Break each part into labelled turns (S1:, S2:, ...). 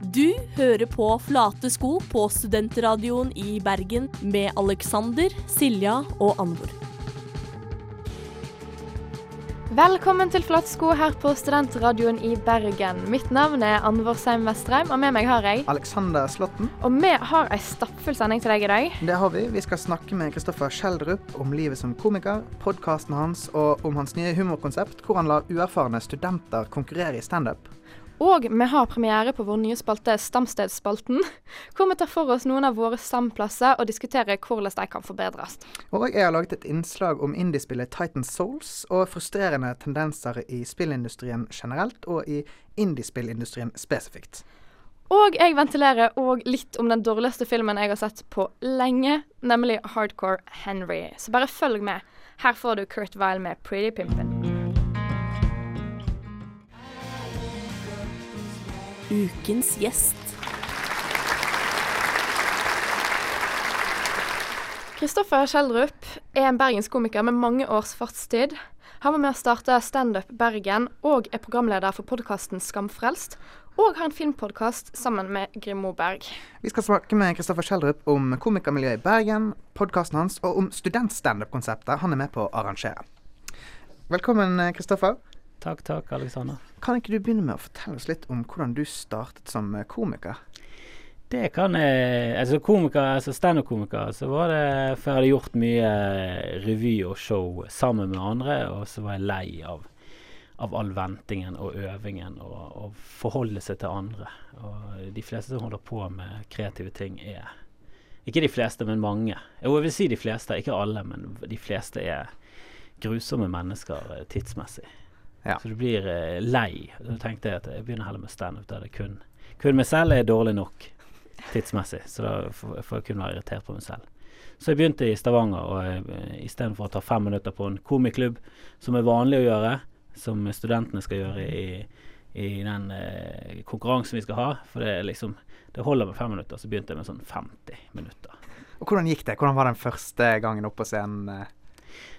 S1: Du hører på Flate sko på Studentradioen i Bergen med Alexander, Silja og Anvor.
S2: Velkommen til Flatsko her på Studentradioen i Bergen. Mitt navn er Anvor Seim Vestreim, og med meg har jeg
S3: Alexander Slåtten.
S2: Og vi har ei stappfull sending til deg i dag.
S3: Det har vi. Vi skal snakke med Kristoffer Schjelderup om livet som komiker, podkasten hans og om hans nye humorkonsept, hvor han lar uerfarne studenter konkurrere i standup.
S2: Og vi har premiere på vår nye spalte Stamstedsspalten, hvor vi tar for oss noen av våre stamplasser og diskuterer hvordan de kan forbedres.
S3: Og jeg har laget et innslag om indiespillet Titan Souls og frustrerende tendenser i spillindustrien generelt og i indiespillindustrien spesifikt.
S2: Og jeg ventilerer òg litt om den dårligste filmen jeg har sett på lenge, nemlig Hardcore Henry. Så bare følg med. Her får du Kurt Weil med Pretty Pimpin'.
S1: Ukens gjest.
S2: Kristoffer Schjelderup er en bergenskomiker med mange års fartstid. Han var med å starte Standup Bergen og er programleder for podkasten Skamfrelst. Og har en filmpodkast sammen med Grim Moberg.
S3: Vi skal snakke med Kristoffer Schjelderup om komikermiljøet i Bergen, podkasten hans, og om studentstandup-konseptet han er med på å arrangere. Velkommen, Kristoffer.
S4: Takk, takk, Alexander.
S3: Kan ikke du begynne med å fortelle oss litt om hvordan du startet som eh, komiker?
S4: Det kan jeg Altså komiker, altså standup-komiker, så var det før jeg hadde gjort mye eh, revy og show sammen med andre, og så var jeg lei av, av all ventingen og øvingen og, og forholde seg til andre. Og de fleste som holder på med kreative ting, er Ikke de fleste, men mange. Jo, jeg vil si de fleste, ikke alle, men de fleste er grusomme mennesker eh, tidsmessig.
S3: Ja.
S4: Så du blir eh, lei. Så tenkte jeg at jeg begynner heller med standup der det kun Kun meg selv er dårlig nok tidsmessig, så da får jeg kun være irritert på meg selv. Så jeg begynte i Stavanger, og uh, istedenfor å ta fem minutter på en komiklubb, som er vanlig å gjøre, som studentene skal gjøre i, i den eh, konkurransen vi skal ha, for det er liksom Det holder med fem minutter, så begynte jeg med sånn 50 minutter.
S3: Og hvordan gikk det? Hvordan var den første gangen opp på scenen?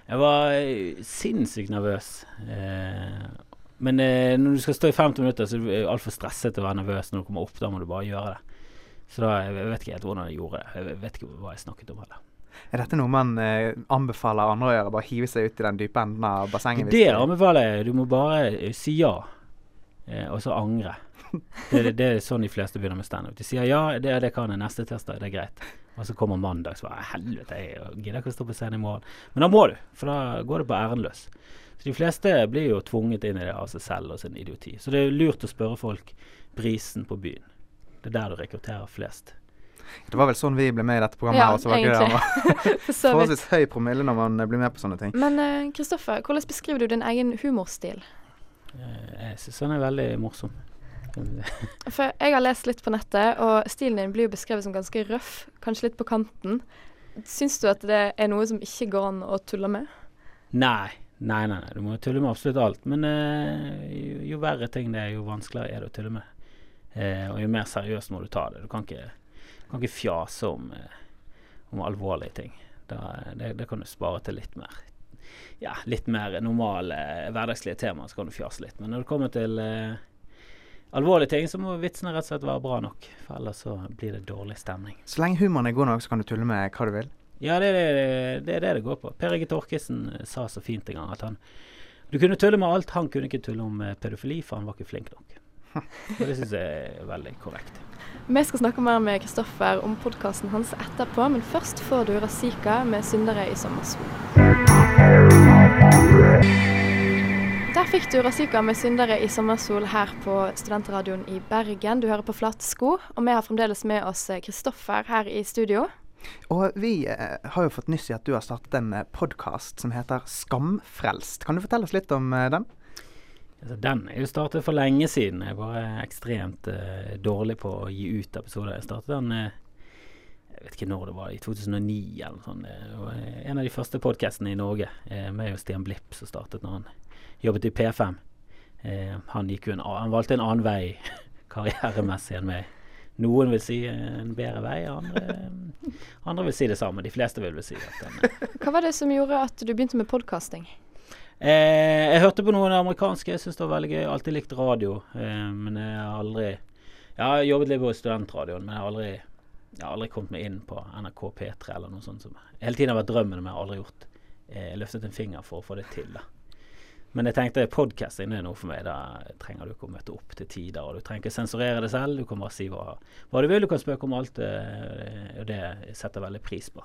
S4: Jeg var eh, sinnssykt nervøs. Eh, men eh, når du skal stå i 50 minutter, så er du altfor stresset til å være nervøs når du kommer opp. Da må du bare gjøre det. Så da, jeg vet ikke helt hvordan jeg gjorde det. Jeg vet ikke hva jeg snakket om heller.
S3: Er dette noe man eh, anbefaler andre å gjøre? Bare hive seg ut i den dype enden av bassenget?
S4: Det anbefaler jeg. Du må bare si ja, eh, og så angre. Det, det, det er sånn de fleste begynner med standup. De sier ja, det, det kan jeg. Neste tirsdag, det er greit. Og så kommer mandag, så bare helvete, jeg gidder ikke å stå på scenen i morgen. Men da må du, for da går det på æren løs. Så de fleste blir jo tvunget inn i det av seg selv og sin idioti. Så det er lurt å spørre folk prisen på byen. Det er der du rekrutterer flest.
S3: Det var vel sånn vi ble med i dette programmet.
S2: Ja,
S3: her, så var ikke det
S2: egentlig.
S3: Forholdsvis høy promille når man eh, blir med på sånne ting.
S2: Men Kristoffer, Kristoffer, hvordan beskriver du din egen humorstil?
S4: Eh, Jeg syns han er veldig morsom.
S2: For jeg har lest litt på nettet, og stilen din blir jo beskrevet som ganske røff, kanskje litt på kanten. Syns du at det er noe som ikke går an å tulle med?
S4: Nei. Nei, nei, nei, du må tulle med absolutt alt. Men eh, jo, jo verre ting det er, jo vanskeligere er det å tulle med. Eh, og jo mer seriøst må du ta det. Du kan ikke, du kan ikke fjase om, eh, om alvorlige ting. Da, det, det kan du spare til litt mer Ja, litt mer normale, hverdagslige temaer, så kan du fjase litt. Men når det kommer til eh, alvorlige ting, så må vitsene rett og slett være bra nok. For ellers så blir det dårlig stemning.
S3: Så lenge humoren er god nok, så kan du tulle med hva du vil.
S4: Ja, det er det det, er det, det går på. Per Egge Torkesen eh, sa så fint en gang at han Du kunne tulle med alt, han kunne ikke tulle om eh, pedofili, for han var ikke flink nok. Og det syns jeg er veldig korrekt.
S2: Vi skal snakke mer med Kristoffer om podkasten hans etterpå, men først får du Razika med 'Syndere i sommersol'. Der fikk du Razika med 'Syndere i sommersol' her på Studentradioen i Bergen. Du hører på Flate sko, og vi har fremdeles med oss eh, Kristoffer her i studio.
S3: Og vi eh, har jo fått nyss i at du har startet en eh, podkast som heter Skamfrelst. Kan du fortelle oss litt om eh, den?
S4: Altså, den er jo startet for lenge siden. Jeg er bare ekstremt eh, dårlig på å gi ut episoder. Jeg startet den eh, jeg vet ikke når det var, i 2009 eller noe sånt. Det var eh, en av de første podkastene i Norge. Eh, med Stian Blipp som startet når han jobbet i P5. Eh, han, en, han valgte en annen vei karrieremessig enn meg. Noen vil si en bedre vei, andre, andre vil si det samme. De fleste vil vel si at den
S2: Hva var det som gjorde at du begynte med podkasting?
S4: Eh, jeg hørte på noen amerikanske, jeg syntes det var veldig gøy. Alltid likt radio, eh, men jeg har aldri Jeg har jobbet litt på studentradioen, men jeg har aldri, jeg har aldri kommet meg inn på NRK P3 eller noe sånt. Som, hele tiden har vært drømmen, men jeg har aldri gjort eh, løftet en finger for å få det til. da. Men jeg tenkte podcasting det er noe for meg. Da trenger du ikke å møte opp til tider. og Du trenger ikke sensurere det selv. Du kan bare si hva, hva du vil. Du kan spøke om alt, eh, og det setter jeg veldig pris på.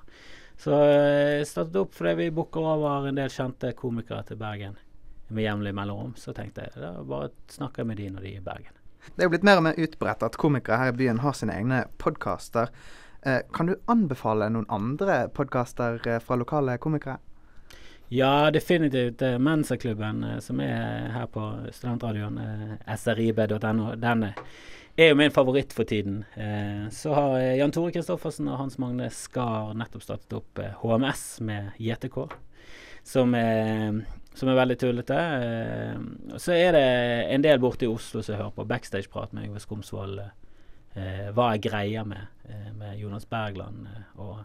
S4: Så eh, jeg startet opp fordi vi booker over en del kjente komikere til Bergen med jevnlig mellomrom. Så tenkte jeg da bare snakker jeg med de når de er i Bergen.
S3: Det er jo blitt mer og mer utbredt at komikere her i byen har sine egne podkaster. Eh, kan du anbefale noen andre podkaster fra lokale komikere?
S4: Ja, definitivt. Eh, Mensaklubben eh, som er her på studentradioen, eh, srib.no, den er jo min favoritt for tiden. Så har Jan Tore Kristoffersen og Hans Magne Skar nettopp startet opp HMS med JTK, som er, som er veldig tullete. Så er det en del borte i Oslo som hører på backstage-prat med Yngve Skomsvold. Eh, hva er greia med, eh, med Jonas Bergland eh, og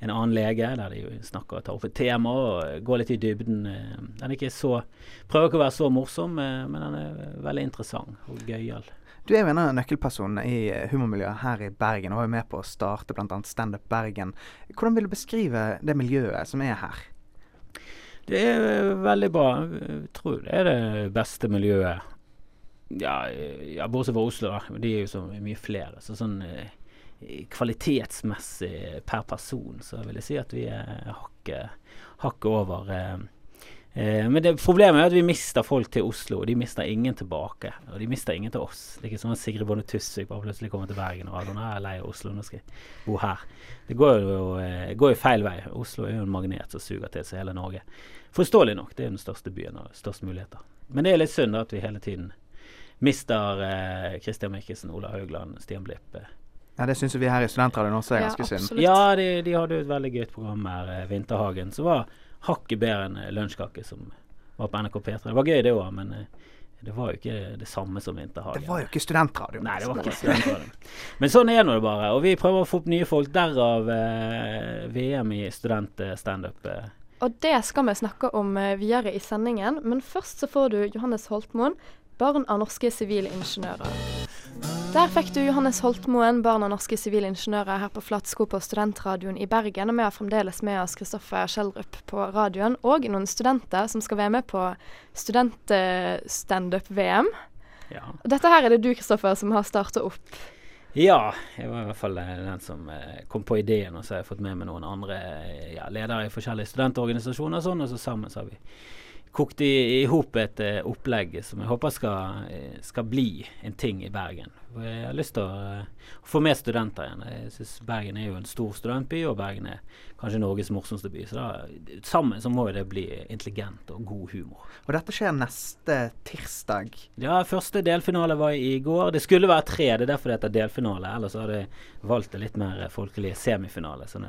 S4: en annen lege, der de snakker og tar opp et tema og går litt i dybden. Den er ikke så Prøver ikke å være så morsom, men den er veldig interessant og gøyal.
S3: Du er jo en av nøkkelpersonene i humormiljøet her i Bergen, og var jo med på å starte bl.a. Standup Bergen. Hvordan vil du beskrive det miljøet som er her?
S4: Det er veldig bra. Jeg tror det er det beste miljøet. Ja, eh, ja bortsett fra Oslo, da. De er jo så mye flere. Så sånn eh, kvalitetsmessig per person, så vil jeg si at vi er hakket, hakket over. Eh, eh, men det, problemet er at vi mister folk til Oslo, og de mister ingen tilbake. Og de mister ingen til oss. Det er ikke sånn at Sigrid Bonde Tusvik bare plutselig kommer til Bergen og er, er lei av Oslo, nå skal jeg bo her. Det går jo, går jo feil vei. Oslo er jo en magnet som suger til seg hele Norge. Forståelig nok, det er den største byen og største muligheter. Men det er litt synd at vi hele tiden mister eh, Christian Mikkelsen, Ola Haugland, Stian Blipp. Eh.
S3: Ja, Det syns vi her i Studentradioen også er
S2: Ja,
S3: ganske synd.
S2: absolutt.
S4: Ja, de, de hadde jo et veldig gøyt program her, eh, Vinterhagen, som var hakket bedre enn eh, Lunsjkake, som var på NRK P3. Det var gøy, det òg, men eh, det var jo ikke det samme som Vinterhagen.
S3: Det var jo ikke studentradio.
S4: Nei, det var ikke studentradio. Men sånn er nå det bare. Og vi prøver å få opp nye folk. Derav eh, VM i studentstandup. Eh.
S2: Og det skal vi snakke om videre i sendingen, men først så får du Johannes Holtmoen, barn av norske sivilingeniører. Der fikk du Johannes Holtmoen, barn av norske sivilingeniører her på Flatsko på Studentradioen i Bergen. Og vi har fremdeles med oss Kristoffer Schjelderup på radioen, og noen studenter som skal være med på studentstandup-VM.
S4: Ja.
S2: Og Dette her er det du, Kristoffer, som har starta opp.
S4: ja, jeg var i hvert fall eh, den som eh, kom på ideen, og så har jeg fått med meg noen andre eh, ja, ledere i forskjellige studentorganisasjoner og sånn, og så sammen så har vi kokt i, i hop et uh, opplegg som jeg håper skal, eh, skal bli en ting i Bergen. For Jeg har lyst til å uh, få med studenter igjen. Jeg synes Bergen er jo en stor studentby, og Bergen er kanskje Norges morsomste by. Så da, sammen så må jo det bli intelligent og god humor.
S3: Og dette skjer neste tirsdag.
S4: Ja, første delfinale var i går. Det skulle være tre, det er derfor det heter delfinale. Ellers hadde jeg valgt det litt mer folkelige semifinale, sånn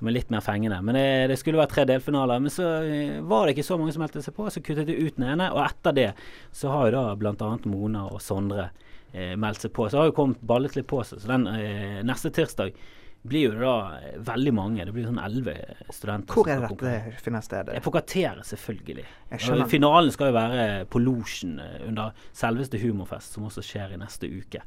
S4: som er litt mer fengende. Men det, det skulle være tre delfinaler. Men så eh, var det ikke så mange som meldte seg på, så kuttet de ut den ene. Og etter det så har jo da bl.a. Mona og Sondre eh, meldt seg på. Så har jo kommet ballet litt på seg. Så den eh, neste tirsdag blir jo da eh, veldig mange. Det blir sånn elleve studenter.
S3: Hvor er dette finner sted?
S4: Det er på Kateret, selvfølgelig.
S3: Jeg
S4: finalen skal jo være på Losjen eh, under selveste Humorfest, som også skjer i neste uke.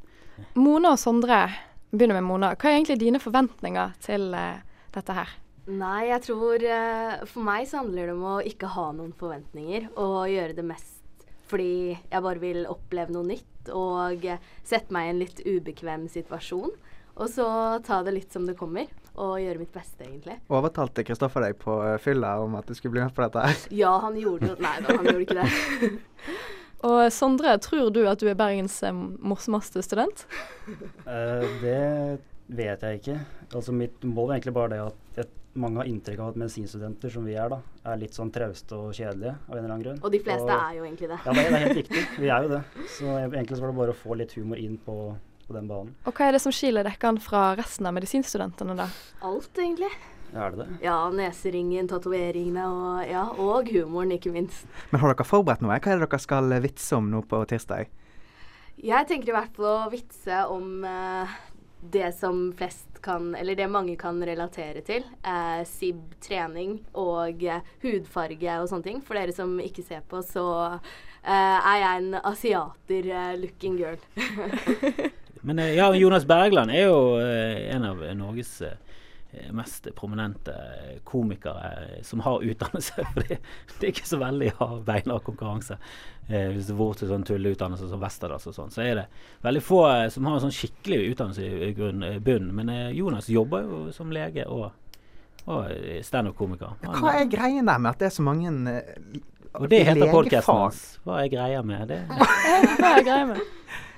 S2: Mona og Sondre, begynner med Mona. Hva er egentlig dine forventninger til eh, dette her?
S5: Nei, jeg tror eh, For meg så handler det om å ikke ha noen forventninger og gjøre det mest fordi jeg bare vil oppleve noe nytt og sette meg i en litt ubekvem situasjon. Og så ta det litt som det kommer, og gjøre mitt beste, egentlig.
S3: Overtalte Kristoffer deg på eh, fylla om at du skulle bli med på dette? her?
S5: Ja, han gjorde det. Nei da, han gjorde ikke det.
S2: Og Sondre, tror du at du er Bergens eh, morsomste student?
S6: Uh, det vet jeg ikke. Altså Mitt mål er egentlig bare det at et, mange har inntrykk av at medisinstudenter, som vi er, da, er litt sånn trauste og kjedelige av en eller annen grunn.
S5: Og de fleste
S6: Og-
S5: er jo egentlig det.
S6: Ja, det er, det er helt riktig. Vi er jo det. Så egentlig så var det bare å få litt humor inn på, på den banen.
S2: Og hva er det som skiller dere fra resten av medisinstudentene, da?
S5: Alt, egentlig.
S6: Ja, er det det?
S5: Ja, neseringen, tatoveringene og ja, og humoren, ikke minst.
S3: Men har dere forberedt noe? Hva er det dere skal vitse om nå på tirsdag?
S5: Jeg tenker i hvert fall å vitse om eh, det som flest kan, eller det mange kan relatere til. Eh, SIB, trening og eh, hudfarge og sånne ting. For dere som ikke ser på, så eh, er jeg en asiater-looking girl.
S4: Men eh, ja, Jonas Bergland er jo eh, en av Norges eh, mest prominente komikere som har utdannelse. For det, det er ikke så veldig av beinhard konkurranse. Eh, hvis det går til sånn tulleutdannelse som Westerdals og sånn, så er det veldig få eh, som har en sånn skikkelig utdannelse i grunn, eh, bunn. Men eh, Jonas jobber jo som lege og, og standup-komiker.
S3: Hva er greien der med at det er så mange eh,
S4: og det heter podkasten
S3: legefag?
S4: hans. Hva er greia med det?
S2: Hva er greia med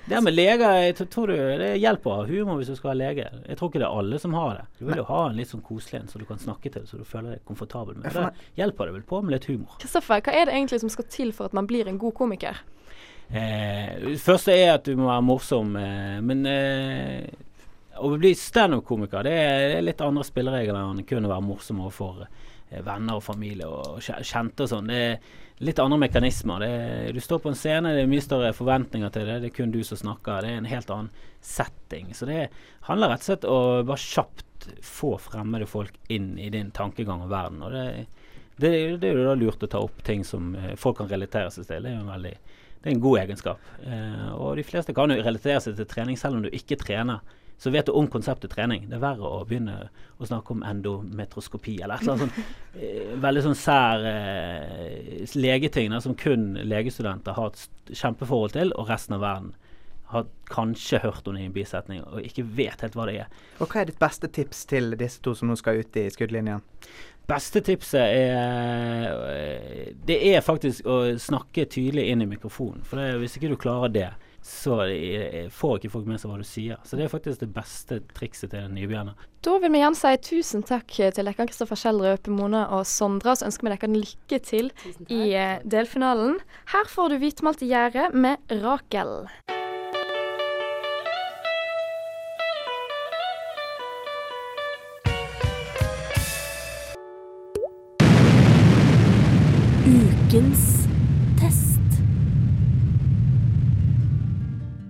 S2: det?
S4: Med leger jeg tror du, det hjelper å ha humor hvis du skal ha lege. Jeg tror ikke det er alle som har det. Du vil jo ha en litt sånn koselig en som du kan snakke til, så du føler deg komfortabel med. Det hjelper det vel på med litt humor.
S2: Kristoffer, hva er det egentlig som skal til for at man blir en god komiker?
S4: Eh, det første er at du må være morsom, eh, men eh, å bli standup-komiker det det er litt andre spilleregler enn kun å være morsom overfor eh, venner og familie og kjente og sånn. Det er litt andre mekanismer. Er, du står på en scene, det er mye større forventninger til det. Det er kun du som snakker. Det er en helt annen setting. Så det handler rett og slett om å bare kjapt få fremmede folk inn i din tankegang og verden. Og det, det, det er jo da lurt å ta opp ting som eh, folk kan relatere seg til. Det er jo en veldig det er en god egenskap. Eh, og de fleste kan jo relatere seg til trening selv om du ikke trener. Så vet du om konseptet trening. Det er verre å begynne å snakke om endometroskopi eller et eller annet sånn veldig sånn sær eh, legeting da, som kun legestudenter har et kjempeforhold til, og resten av verden har kanskje hørt om det i en bisetning og ikke vet helt hva det er.
S3: Og hva er ditt beste tips til disse to som nå skal ut i skuddlinjen?
S4: Beste tipset er eh, Det er faktisk å snakke tydelig inn i mikrofonen. For det, hvis ikke du klarer det, så får ikke folk med seg hva du sier. Så det er faktisk det beste trikset til en nybegynner.
S2: Da vil vi gjerne si tusen takk til dere, Kristoffer Schjelderup, Mona og Sondra. Så ønsker vi dere lykke til i eh, delfinalen. Her får du hvitmalt gjerde med Rakel.
S1: Ukens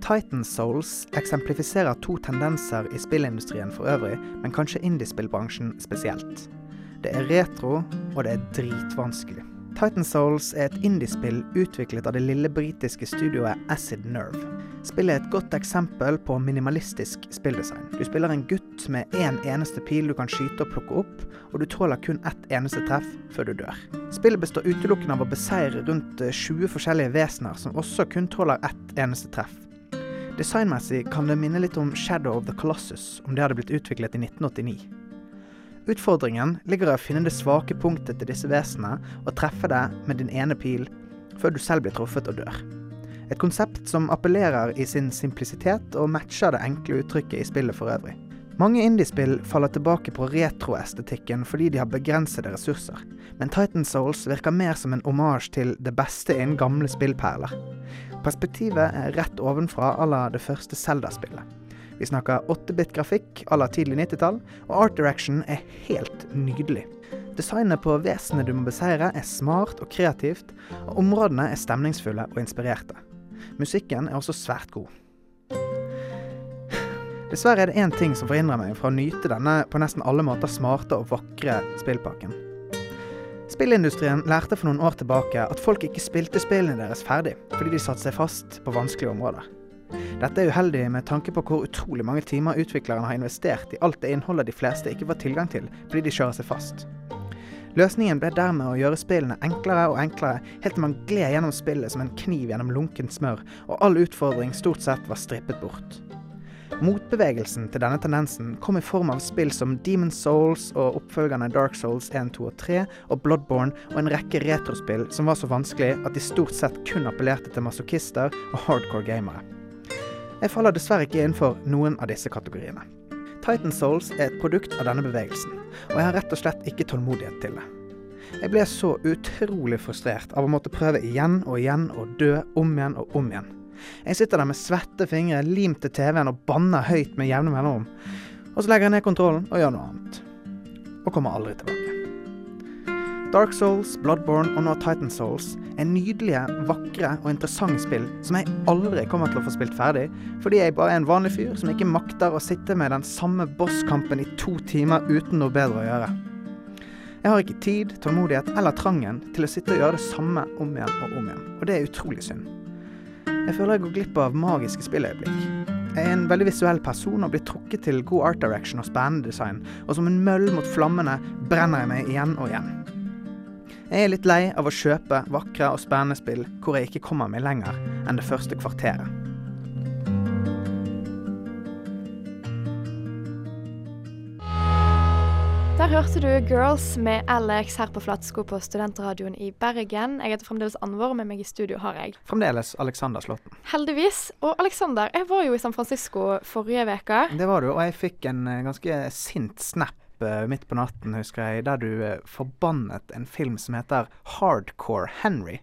S3: Titan Souls eksemplifiserer to tendenser i spillindustrien for øvrig, men kanskje indiespillbransjen spesielt. Det er retro, og det er dritvanskelig. Titan Souls er et indiespill utviklet av det lille britiske studioet Acid Nerve. Spillet er et godt eksempel på minimalistisk spilldesign. Du spiller en gutt med én eneste pil du kan skyte og plukke opp, og du tåler kun ett eneste treff før du dør. Spillet består utelukkende av å beseire rundt eh, 20 forskjellige vesener som også kun tåler ett eneste treff. Designmessig kan det minne litt om Shadow of the Colossus, om det hadde blitt utviklet i 1989. Utfordringen ligger i å finne det svake punktet til disse vesenene og treffe det med din ene pil før du selv blir truffet og dør. Et konsept som appellerer i sin simplisitet og matcher det enkle uttrykket i spillet for øvrig. Mange indiespill faller tilbake på retroestetikken fordi de har begrensede ressurser, men Titan Souls virker mer som en omasj til det beste innen gamle spillperler. Perspektivet er rett ovenfra à la det første Zelda-spillet. Vi snakker 8-bit-grafikk à la tidlig 90-tall, og art direction er helt nydelig. Designet på vesenet du må beseire er smart og kreativt, og områdene er stemningsfulle og inspirerte. Musikken er også svært god. Dessverre er det én ting som forhindrer meg fra å nyte denne på nesten alle måter smarte og vakre spillpakken. Spillindustrien lærte for noen år tilbake at folk ikke spilte spillene deres ferdig, fordi de satte seg fast på vanskelige områder. Dette er uheldig med tanke på hvor utrolig mange timer utvikleren har investert i alt det innholdet de fleste ikke får tilgang til, fordi de kjører seg fast. Løsningen ble dermed å gjøre spillene enklere og enklere, helt til man gled gjennom spillet som en kniv gjennom lunkent smør, og all utfordring stort sett var strippet bort. Motbevegelsen til denne tendensen kom i form av spill som Demon's Souls og oppfølgerne Dark Souls 1, 2 og 3, og Bloodborne og en rekke retrospill som var så vanskelig at de stort sett kun appellerte til masochister og hardcore gamere. Jeg faller dessverre ikke innenfor noen av disse kategoriene. Titan Souls er et produkt av denne bevegelsen, og jeg har rett og slett ikke tålmodighet til det. Jeg ble så utrolig frustrert av å måtte prøve igjen og igjen og dø om igjen og om igjen. Jeg sitter der med svette fingre limt til TV-en og banner høyt med jevne mellomrom. Og så legger jeg ned kontrollen og gjør noe annet. Og kommer aldri tilbake. Dark Souls, Bloodborne og nå Titan Souls er nydelige, vakre og interessante spill som jeg aldri kommer til å få spilt ferdig, fordi jeg bare er en vanlig fyr som ikke makter å sitte med den samme bosskampen i to timer uten noe bedre å gjøre. Jeg har ikke tid, tålmodighet eller trangen til å sitte og gjøre det samme om igjen og om igjen, og det er utrolig synd. Jeg føler jeg går glipp av magiske spilløyeblikk. Jeg er en veldig visuell person og blir trukket til god art direction og spennende design, og som en møll mot flammene brenner jeg meg igjen og igjen. Jeg er litt lei av å kjøpe vakre og spennende spill hvor jeg ikke kommer meg lenger enn det første kvarteret.
S2: Der hørte du Girls med Alex her på Flatsko på Studentradioen i Bergen. Jeg heter fremdeles Anvor, og med meg i studio har jeg
S3: Fremdeles Alexander Slåtten.
S2: Heldigvis. Og Alexander, jeg var jo i San Francisco forrige uke.
S3: Det var du, og jeg fikk en eh, ganske sint snap eh, midt på natten, husker jeg, der du eh, forbannet en film som heter Hardcore Henry.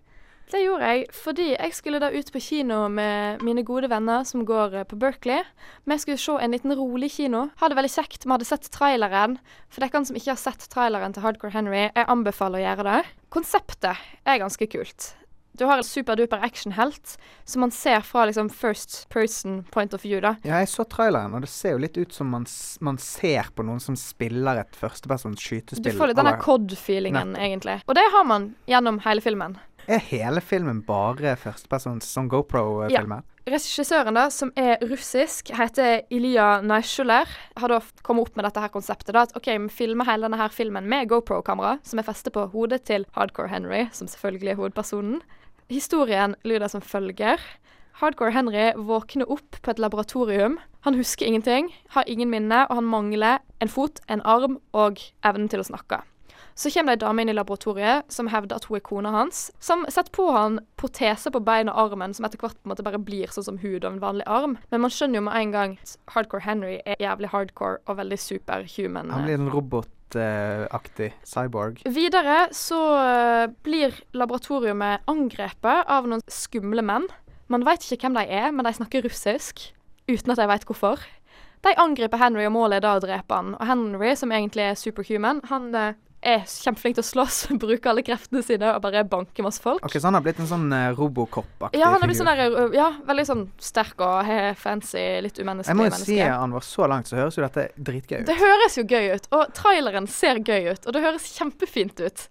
S2: Det gjorde jeg fordi jeg skulle da ut på kino med mine gode venner som går eh, på Berkeley. Vi skulle se en liten rolig kino. Ha det veldig kjekt. Vi hadde sett traileren. For dere som ikke har sett traileren til Hardcore Henry, jeg anbefaler å gjøre det. Konseptet er ganske kult. Du har en superduper actionhelt som man ser fra liksom first person point of view, da.
S3: Ja, jeg så traileren, og det ser jo litt ut som man, man ser på noen som spiller et førstepersons
S2: Du
S3: skytespill.
S2: får litt den
S3: à la-
S2: der COD-feelingen, egentlig. Og det har man gjennom hele filmen.
S3: Er hele filmen bare førstepersons som GoPro-filmer? Ja.
S2: Regissøren, da, som er russisk, heter Ilya Naishuler. Har da kommet opp med dette her konseptet. da, At OK, vi filmer hele denne her filmen med GoPro-kamera, som er festet på hodet til Hardcore Henry, som selvfølgelig er hovedpersonen. Historien lyder som følger. Hardcore Henry våkner opp på et laboratorium. Han husker ingenting, har ingen minne, og han mangler en fot, en arm og evnen til å snakke. Så kommer det ei dame inn i laboratoriet som hevder at hun er kona hans, som setter på han protese på bein og armen som etter hvert på en måte bare blir sånn som hud og en vanlig arm. Men man skjønner jo med en gang at Hardcore Henry er jævlig hardcore og veldig superhuman.
S3: Han blir en robot aktig cyborg.
S2: Videre så eh, blir laboratoriet angrepet av noen skumle menn. Man veit ikke hvem de er, men de snakker russisk uten at de veit hvorfor. De angriper Henry, og målet er da å drepe han. Og Henry, som egentlig er superhuman, han eh, er kjempeflink til å slåss, bruker alle kreftene sine og bare banker masse folk.
S3: Ok, Så han har blitt en sånn uh, Robocop-aktig
S2: Ja,
S3: figur.
S2: sånn der, uh, ja, veldig sånn sterk og he, fancy, litt umenneskelig menneske.
S3: Jeg må jo si,
S2: han
S3: var så langt så høres jo dette dritgøy ut.
S2: Det høres jo gøy ut, og traileren ser gøy ut, og det høres kjempefint ut.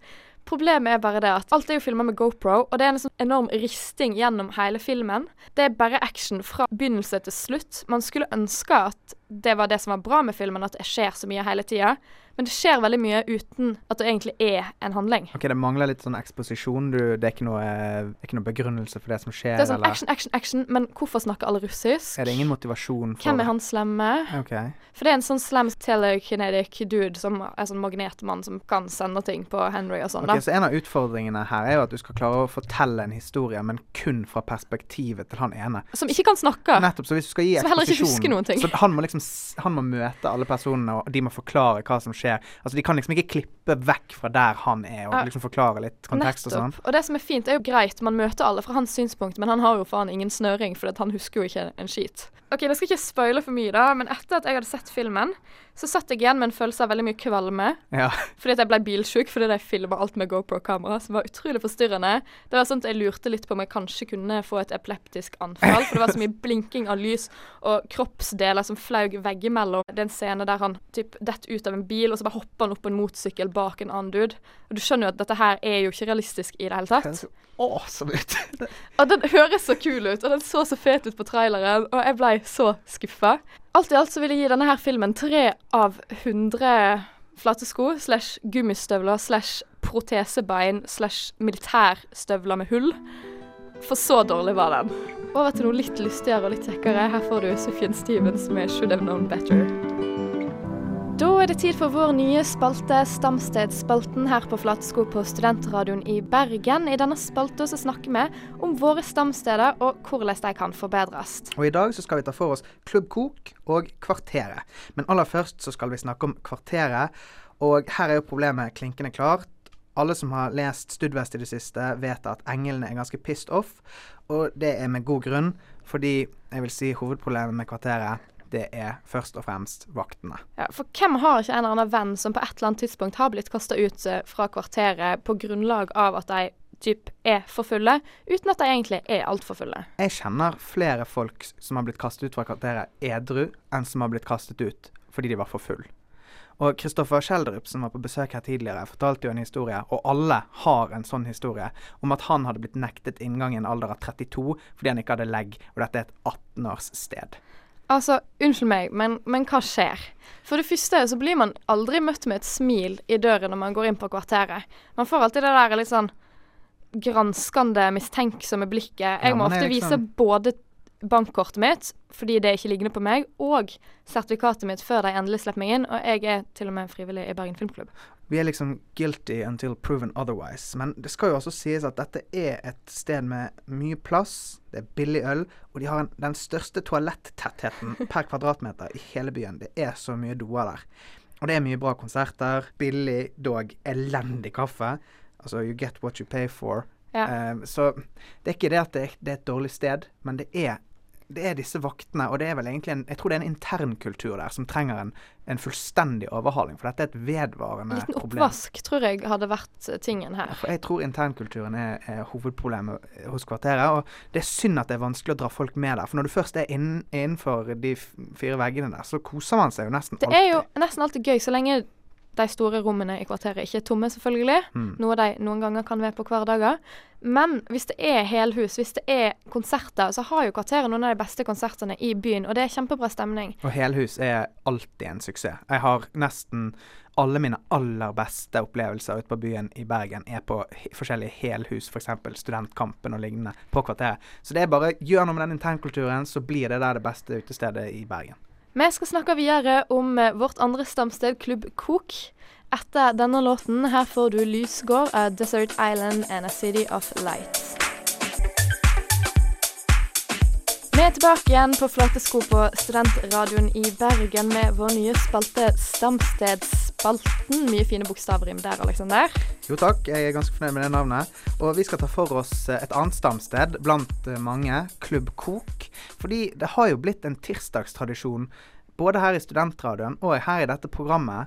S2: Problemet er bare det at alt er jo filma med GoPro, og det er en sånn enorm risting gjennom hele filmen. Det er bare action fra begynnelse til slutt. Man skulle ønske at det var det som var bra med filmen, at det skjer så mye hele tida. Men det skjer veldig mye uten at det egentlig er en handling.
S3: Ok, Det mangler litt sånn eksposisjon. Du, det, er ikke noe, er ikke noe begrunnelse for det som skjer?
S2: Det er sånn
S3: eller
S2: action, action, action, men hvorfor snakker alle russisk?
S3: er det ingen motivasjon for
S2: Hvem er han slemme?
S3: Ok.
S2: For det er en sånn slem telekinetic dude som er sånn magnetmann som kan sende ting på Henry og sånn.
S3: Ok,
S2: da.
S3: Så en av utfordringene her er jo at du skal klare å fortelle en historie, men kun fra perspektivet til han ene.
S2: Som ikke kan snakke.
S3: Nettopp, så hvis du skal gi eksposisjon. Så han må liksom Han må møte alle personene, og de må forklare hva som skjer. Altså De kan liksom ikke klippe vekk fra der han er, og liksom forklare litt kontekst og sånn.
S2: Nettopp. Og det som er fint, er jo greit, man møter alle fra hans synspunkt, men han har jo faen ingen snøring, for han husker jo ikke en skit. Ok, Nå skal ikke spoile for mye, da, men etter at jeg hadde sett filmen, så satt jeg igjen med en følelse av veldig mye kvalme.
S3: Ja.
S2: Fordi at jeg ble bilsjuk fordi de filma alt med GoPro-kamera, som var utrolig forstyrrende. Det var sånn at Jeg lurte litt på om jeg kanskje kunne få et epileptisk anfall, for det var så mye blinking av lys og kroppsdeler som flaug veggimellom. Det er en scene der han typ detter ut av en bil, og så bare hopper han opp på en motorsykkel bak en annen dude. Og du skjønner jo at dette her er jo ikke realistisk i det hele tatt.
S3: Awesome ut.
S2: Og den høres så kul ut, og den så så fet ut på traileren, og jeg blei så skuffa. Alt i alt så vil jeg gi denne her filmen tre av hundre flatesko slash gummistøvler slash protesebein slash militærstøvler med hull. For så dårlig var den. Over til noe litt lystigere og litt kjekkere. Her får du Sufjan Stevens med 'Should Have Known Better'. Da er det tid for vår nye spalte, Stamstedsspalten, her på Flatsko på Studentradioen i Bergen. I denne spalta så snakker vi om våre stamsteder og hvordan de kan forbedres.
S3: Og i dag så skal vi ta for oss Klubb Kok og Kvarteret. Men aller først så skal vi snakke om Kvarteret. Og her er jo problemet klinkende klart. Alle som har lest Studvest i det siste, vet at englene er ganske pissed off. Og det er med god grunn, fordi jeg vil si hovedproblemet med Kvarteret, det er først og fremst vaktene.
S2: Ja, for hvem har ikke en eller annen venn som på et eller annet tidspunkt har blitt kasta ut eh, fra kvarteret på grunnlag av at de typ er for fulle, uten at de egentlig er altfor fulle?
S3: Jeg kjenner flere folk som har blitt kastet ut fra Kvarteret edru, enn som har blitt kastet ut fordi de var for full. Og Kristoffer Schjelderup, som var på besøk her tidligere, fortalte jo en historie, og alle har en sånn historie, om at han hadde blitt nektet inngang i en alder av 32 fordi han ikke hadde legg, og dette er et 18-årssted.
S2: Altså, unnskyld meg, men, men hva skjer? For det første så blir man aldri møtt med et smil i døren når man går inn på kvarteret. Man får alltid det der litt sånn granskende, mistenksomme blikket. Jeg
S3: Ja,
S2: må ofte vise
S3: sånn.
S2: både bankkortet mitt, fordi det ikke ligner på meg, og sertifikatet mitt før de endelig slipper meg inn. Og jeg er til og med frivillig i Bergen Filmklubb.
S3: Vi er liksom guilty until proven otherwise. Men det skal jo også sies at dette er et sted med mye plass, det er billig øl, og de har en, den største toalettettheten per kvadratmeter i hele byen. Det er så mye doer der. Og det er mye bra konserter. Billig, dog elendig kaffe. Altså you get what you pay for.
S2: Ja.
S3: Um, så det er ikke det at det er, det er et dårlig sted, men det er det er disse vaktene, og det er vel egentlig en Jeg tror det er en internkultur der som trenger en, en fullstendig overhaling, for dette er et vedvarende
S2: problem. liten
S3: problem.
S2: oppvask tror jeg hadde vært eh, tingen her.
S3: For jeg tror internkulturen er, er hovedproblemet hos kvarteret. Og det er synd at det er vanskelig å dra folk med der. For når du først er inn, innenfor de fire veggene der, så koser man seg jo nesten alltid.
S2: Det er jo nesten alltid gøy, så lenge de store rommene i kvarteret ikke er tomme, selvfølgelig.
S3: Mm.
S2: Noe de noen ganger kan være på hverdager. Men hvis det er helhus, hvis det er konserter, så har jo kvarteret noen av de beste konsertene i byen. Og det er kjempebra stemning.
S3: Og helhus er alltid en suksess. Jeg har nesten alle mine aller beste opplevelser ute på byen i Bergen er på forskjellige helhus, f.eks. Studentkampen og lignende, på kvarteret. Så det er bare gjør noe med den internkulturen, så blir det der det beste utestedet i Bergen.
S2: Vi skal snakke videre om eh, vårt andre stamsted, Klubb Kok. Etter denne låten her får du Lysgård av Desert Island and a City of Lights. Vi er tilbake igjen på Flatesko på Studentradioen i Bergen med vår nye spalte Stamstedsspalten. Mye fine bokstavrim der, Aleksander.
S3: Jo takk, jeg er ganske fornøyd med det navnet. Og vi skal ta for oss eh, et annet stamsted blant eh, mange, Klubb Kok. Fordi det har jo blitt en tirsdagstradisjon både her i Studentradioen og her i dette programmet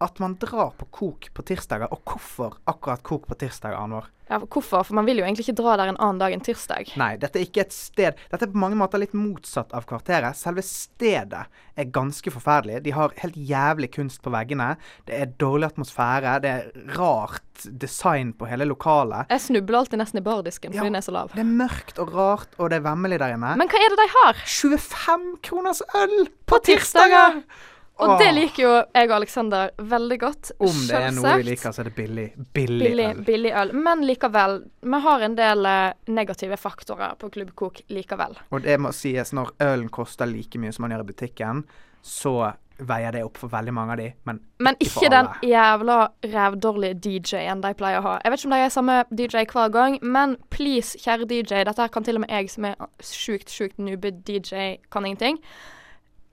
S3: at man drar på kok på tirsdager. Og hvorfor akkurat kok på tirsdager, Anvor?
S2: Ja, hvorfor? For man vil jo egentlig ikke dra der en annen dag enn tirsdag.
S3: Nei, dette er ikke et sted Dette er på mange måter litt motsatt av kvarteret. Selve stedet er ganske forferdelig. De har helt jævlig kunst på veggene. Det er dårlig atmosfære. Det er rart design på hele lokalet.
S2: Jeg snubler alltid nesten i bardisken fordi
S3: Ja.
S2: den er så lav.
S3: Det er mørkt og rart, og det er vemmelig der inne.
S2: Men hva er det de har?
S3: 25 kroners øl på,
S2: På tirsdager! Og det liker jo jeg og Aleksander veldig godt.
S3: Om det er noe vi liker, så er det billig. Billig,
S2: Billig,
S3: øl.
S2: billig øl. Men likevel, vi har en del eh, negative faktorer på Klubb Kok likevel.
S3: Og det må sies, når ølen koster like mye som man gjør i butikken, så veier det opp for veldig mange av de, men
S2: Men
S3: Ikke
S2: ikke den jævla rævdårlige DJ-en de pleier å ha. Jeg vet ikke om de er samme DJ hver gang, men please, kjære DJ, dette her kan til og med jeg som er sjukt, sjukt nube-DJ, kan ingenting.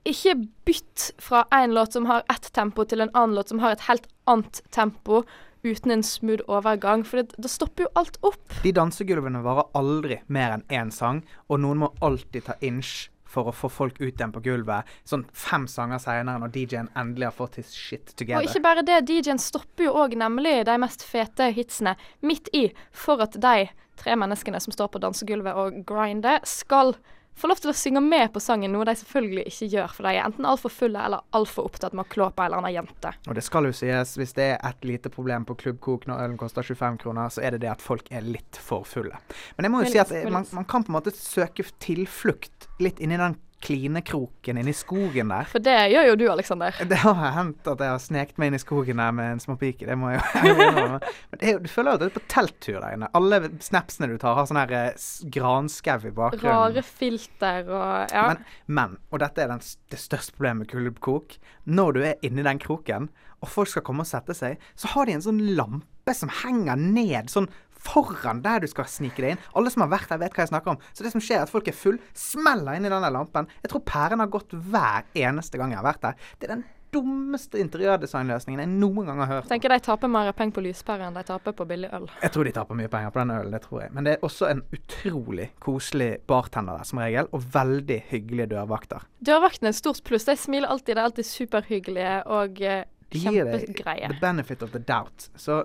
S2: Ikke bytt fra en låt som har ett tempo, til en annen låt som har et helt annet tempo, uten en smooth overgang, for det, det stopper jo alt opp.
S3: de dansegulvene varer aldri mer enn én sang, og noen må alltid ta inch for å få folk ut igjen på gulvet. Sånn fem sanger seinere, når DJ-en endelig har fått his shit together.
S2: Og ikke bare det, DJ-en stopper jo òg nemlig de mest fete hitsene midt i, for at de tre menneskene som står på dansegulvet og grinder, skal få lov til å synge med på sangen, noe de selvfølgelig ikke gjør, for de er enten altfor fulle eller altfor opptatt med å klå på en eller annen jente.
S3: Og det skal jo sies, hvis det er et lite problem på Klubbkok når ølen koster 25 kroner, så er det det at folk er litt for fulle. Men jeg må jo si at eh, man, man kan på en måte søke tilflukt litt inni den klinekroken inni skogen der.
S2: For det gjør jo du, Aleksander.
S3: Det har hendt at jeg har sneket meg inn i skogen der med en småpike. Det må jeg jo innrømme. Men det er, jo- du føler jo at du er på telttur der inne. Alle snapsene du tar, har sånn her eh, granskau i bakgrunnen.
S2: Rare filter og Ja.
S3: Men, men, og dette er den, det største problemet med Kullkok, når du er inni den kroken, og folk skal komme og sette seg, så har de en sånn lampe som henger ned sånn foran der du skal snike deg inn. Alle som har vært der, vet hva jeg snakker om. Så det som skjer, er at folk er full, smeller inn i den lampen. Jeg tror pæren har gått hver eneste gang jeg har vært der. Det er den dummeste interiørdesignløsningen jeg noen gang har hørt.
S2: Jeg tenker de taper mer penger på lyspære enn de taper på billig øl.
S3: Jeg tror de taper mye penger på den ølen, det tror jeg. Men det er også en utrolig koselig bartender der, som regel, og veldig hyggelige dørvakter.
S2: Dørvaktene er et stort pluss. De smiler alltid, de er alltid superhyggelige og eh,
S3: De gir deg the benefit of the doubt. Så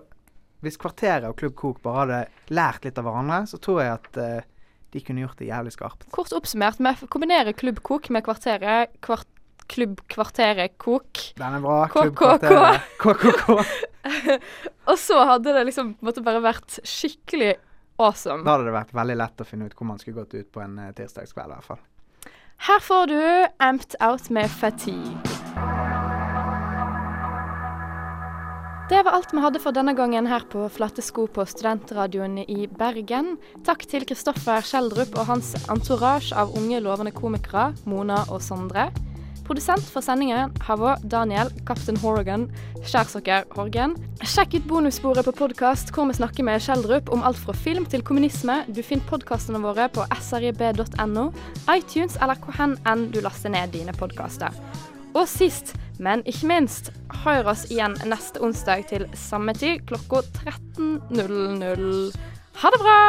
S3: hvis Kvarteret og Klubb Kok bare hadde lært litt av hverandre, så tror jeg at eh, de kunne gjort det jævlig skarpt.
S2: Kort oppsummert, vi kombinerer Klubb Kok med Kvarteret. Kvart, klubb Kvarteret Kok.
S3: Den er bra. Klubb Kvarteret. KKK.
S2: Og så hadde det liksom måtte bare vært skikkelig awesome.
S3: Da hadde det vært veldig lett å finne ut hvor man skulle gått ut på en eh, tirsdagskveld, i hvert fall.
S2: Her får du Amped Out med Fatigue. Det var alt vi hadde for denne gangen her på Flate sko på Studentradioen i Bergen. Takk til Kristoffer Schjelderup og hans entourage av unge, lovende komikere, Mona og Sondre. Produsent for sendingen har vært Daniel Captain Horgan, Skjærsokker Horgen. Sjekk ut bonussporet på podkast hvor vi snakker med Skjeldrup om alt fra film til kommunisme. Du finner podkastene våre på srib.no, iTunes eller hvor hen enn du laster ned dine podkaster. Og sist, men ikke minst, hør oss igjen neste onsdag til samme tid klokka 13.00. Ha det bra!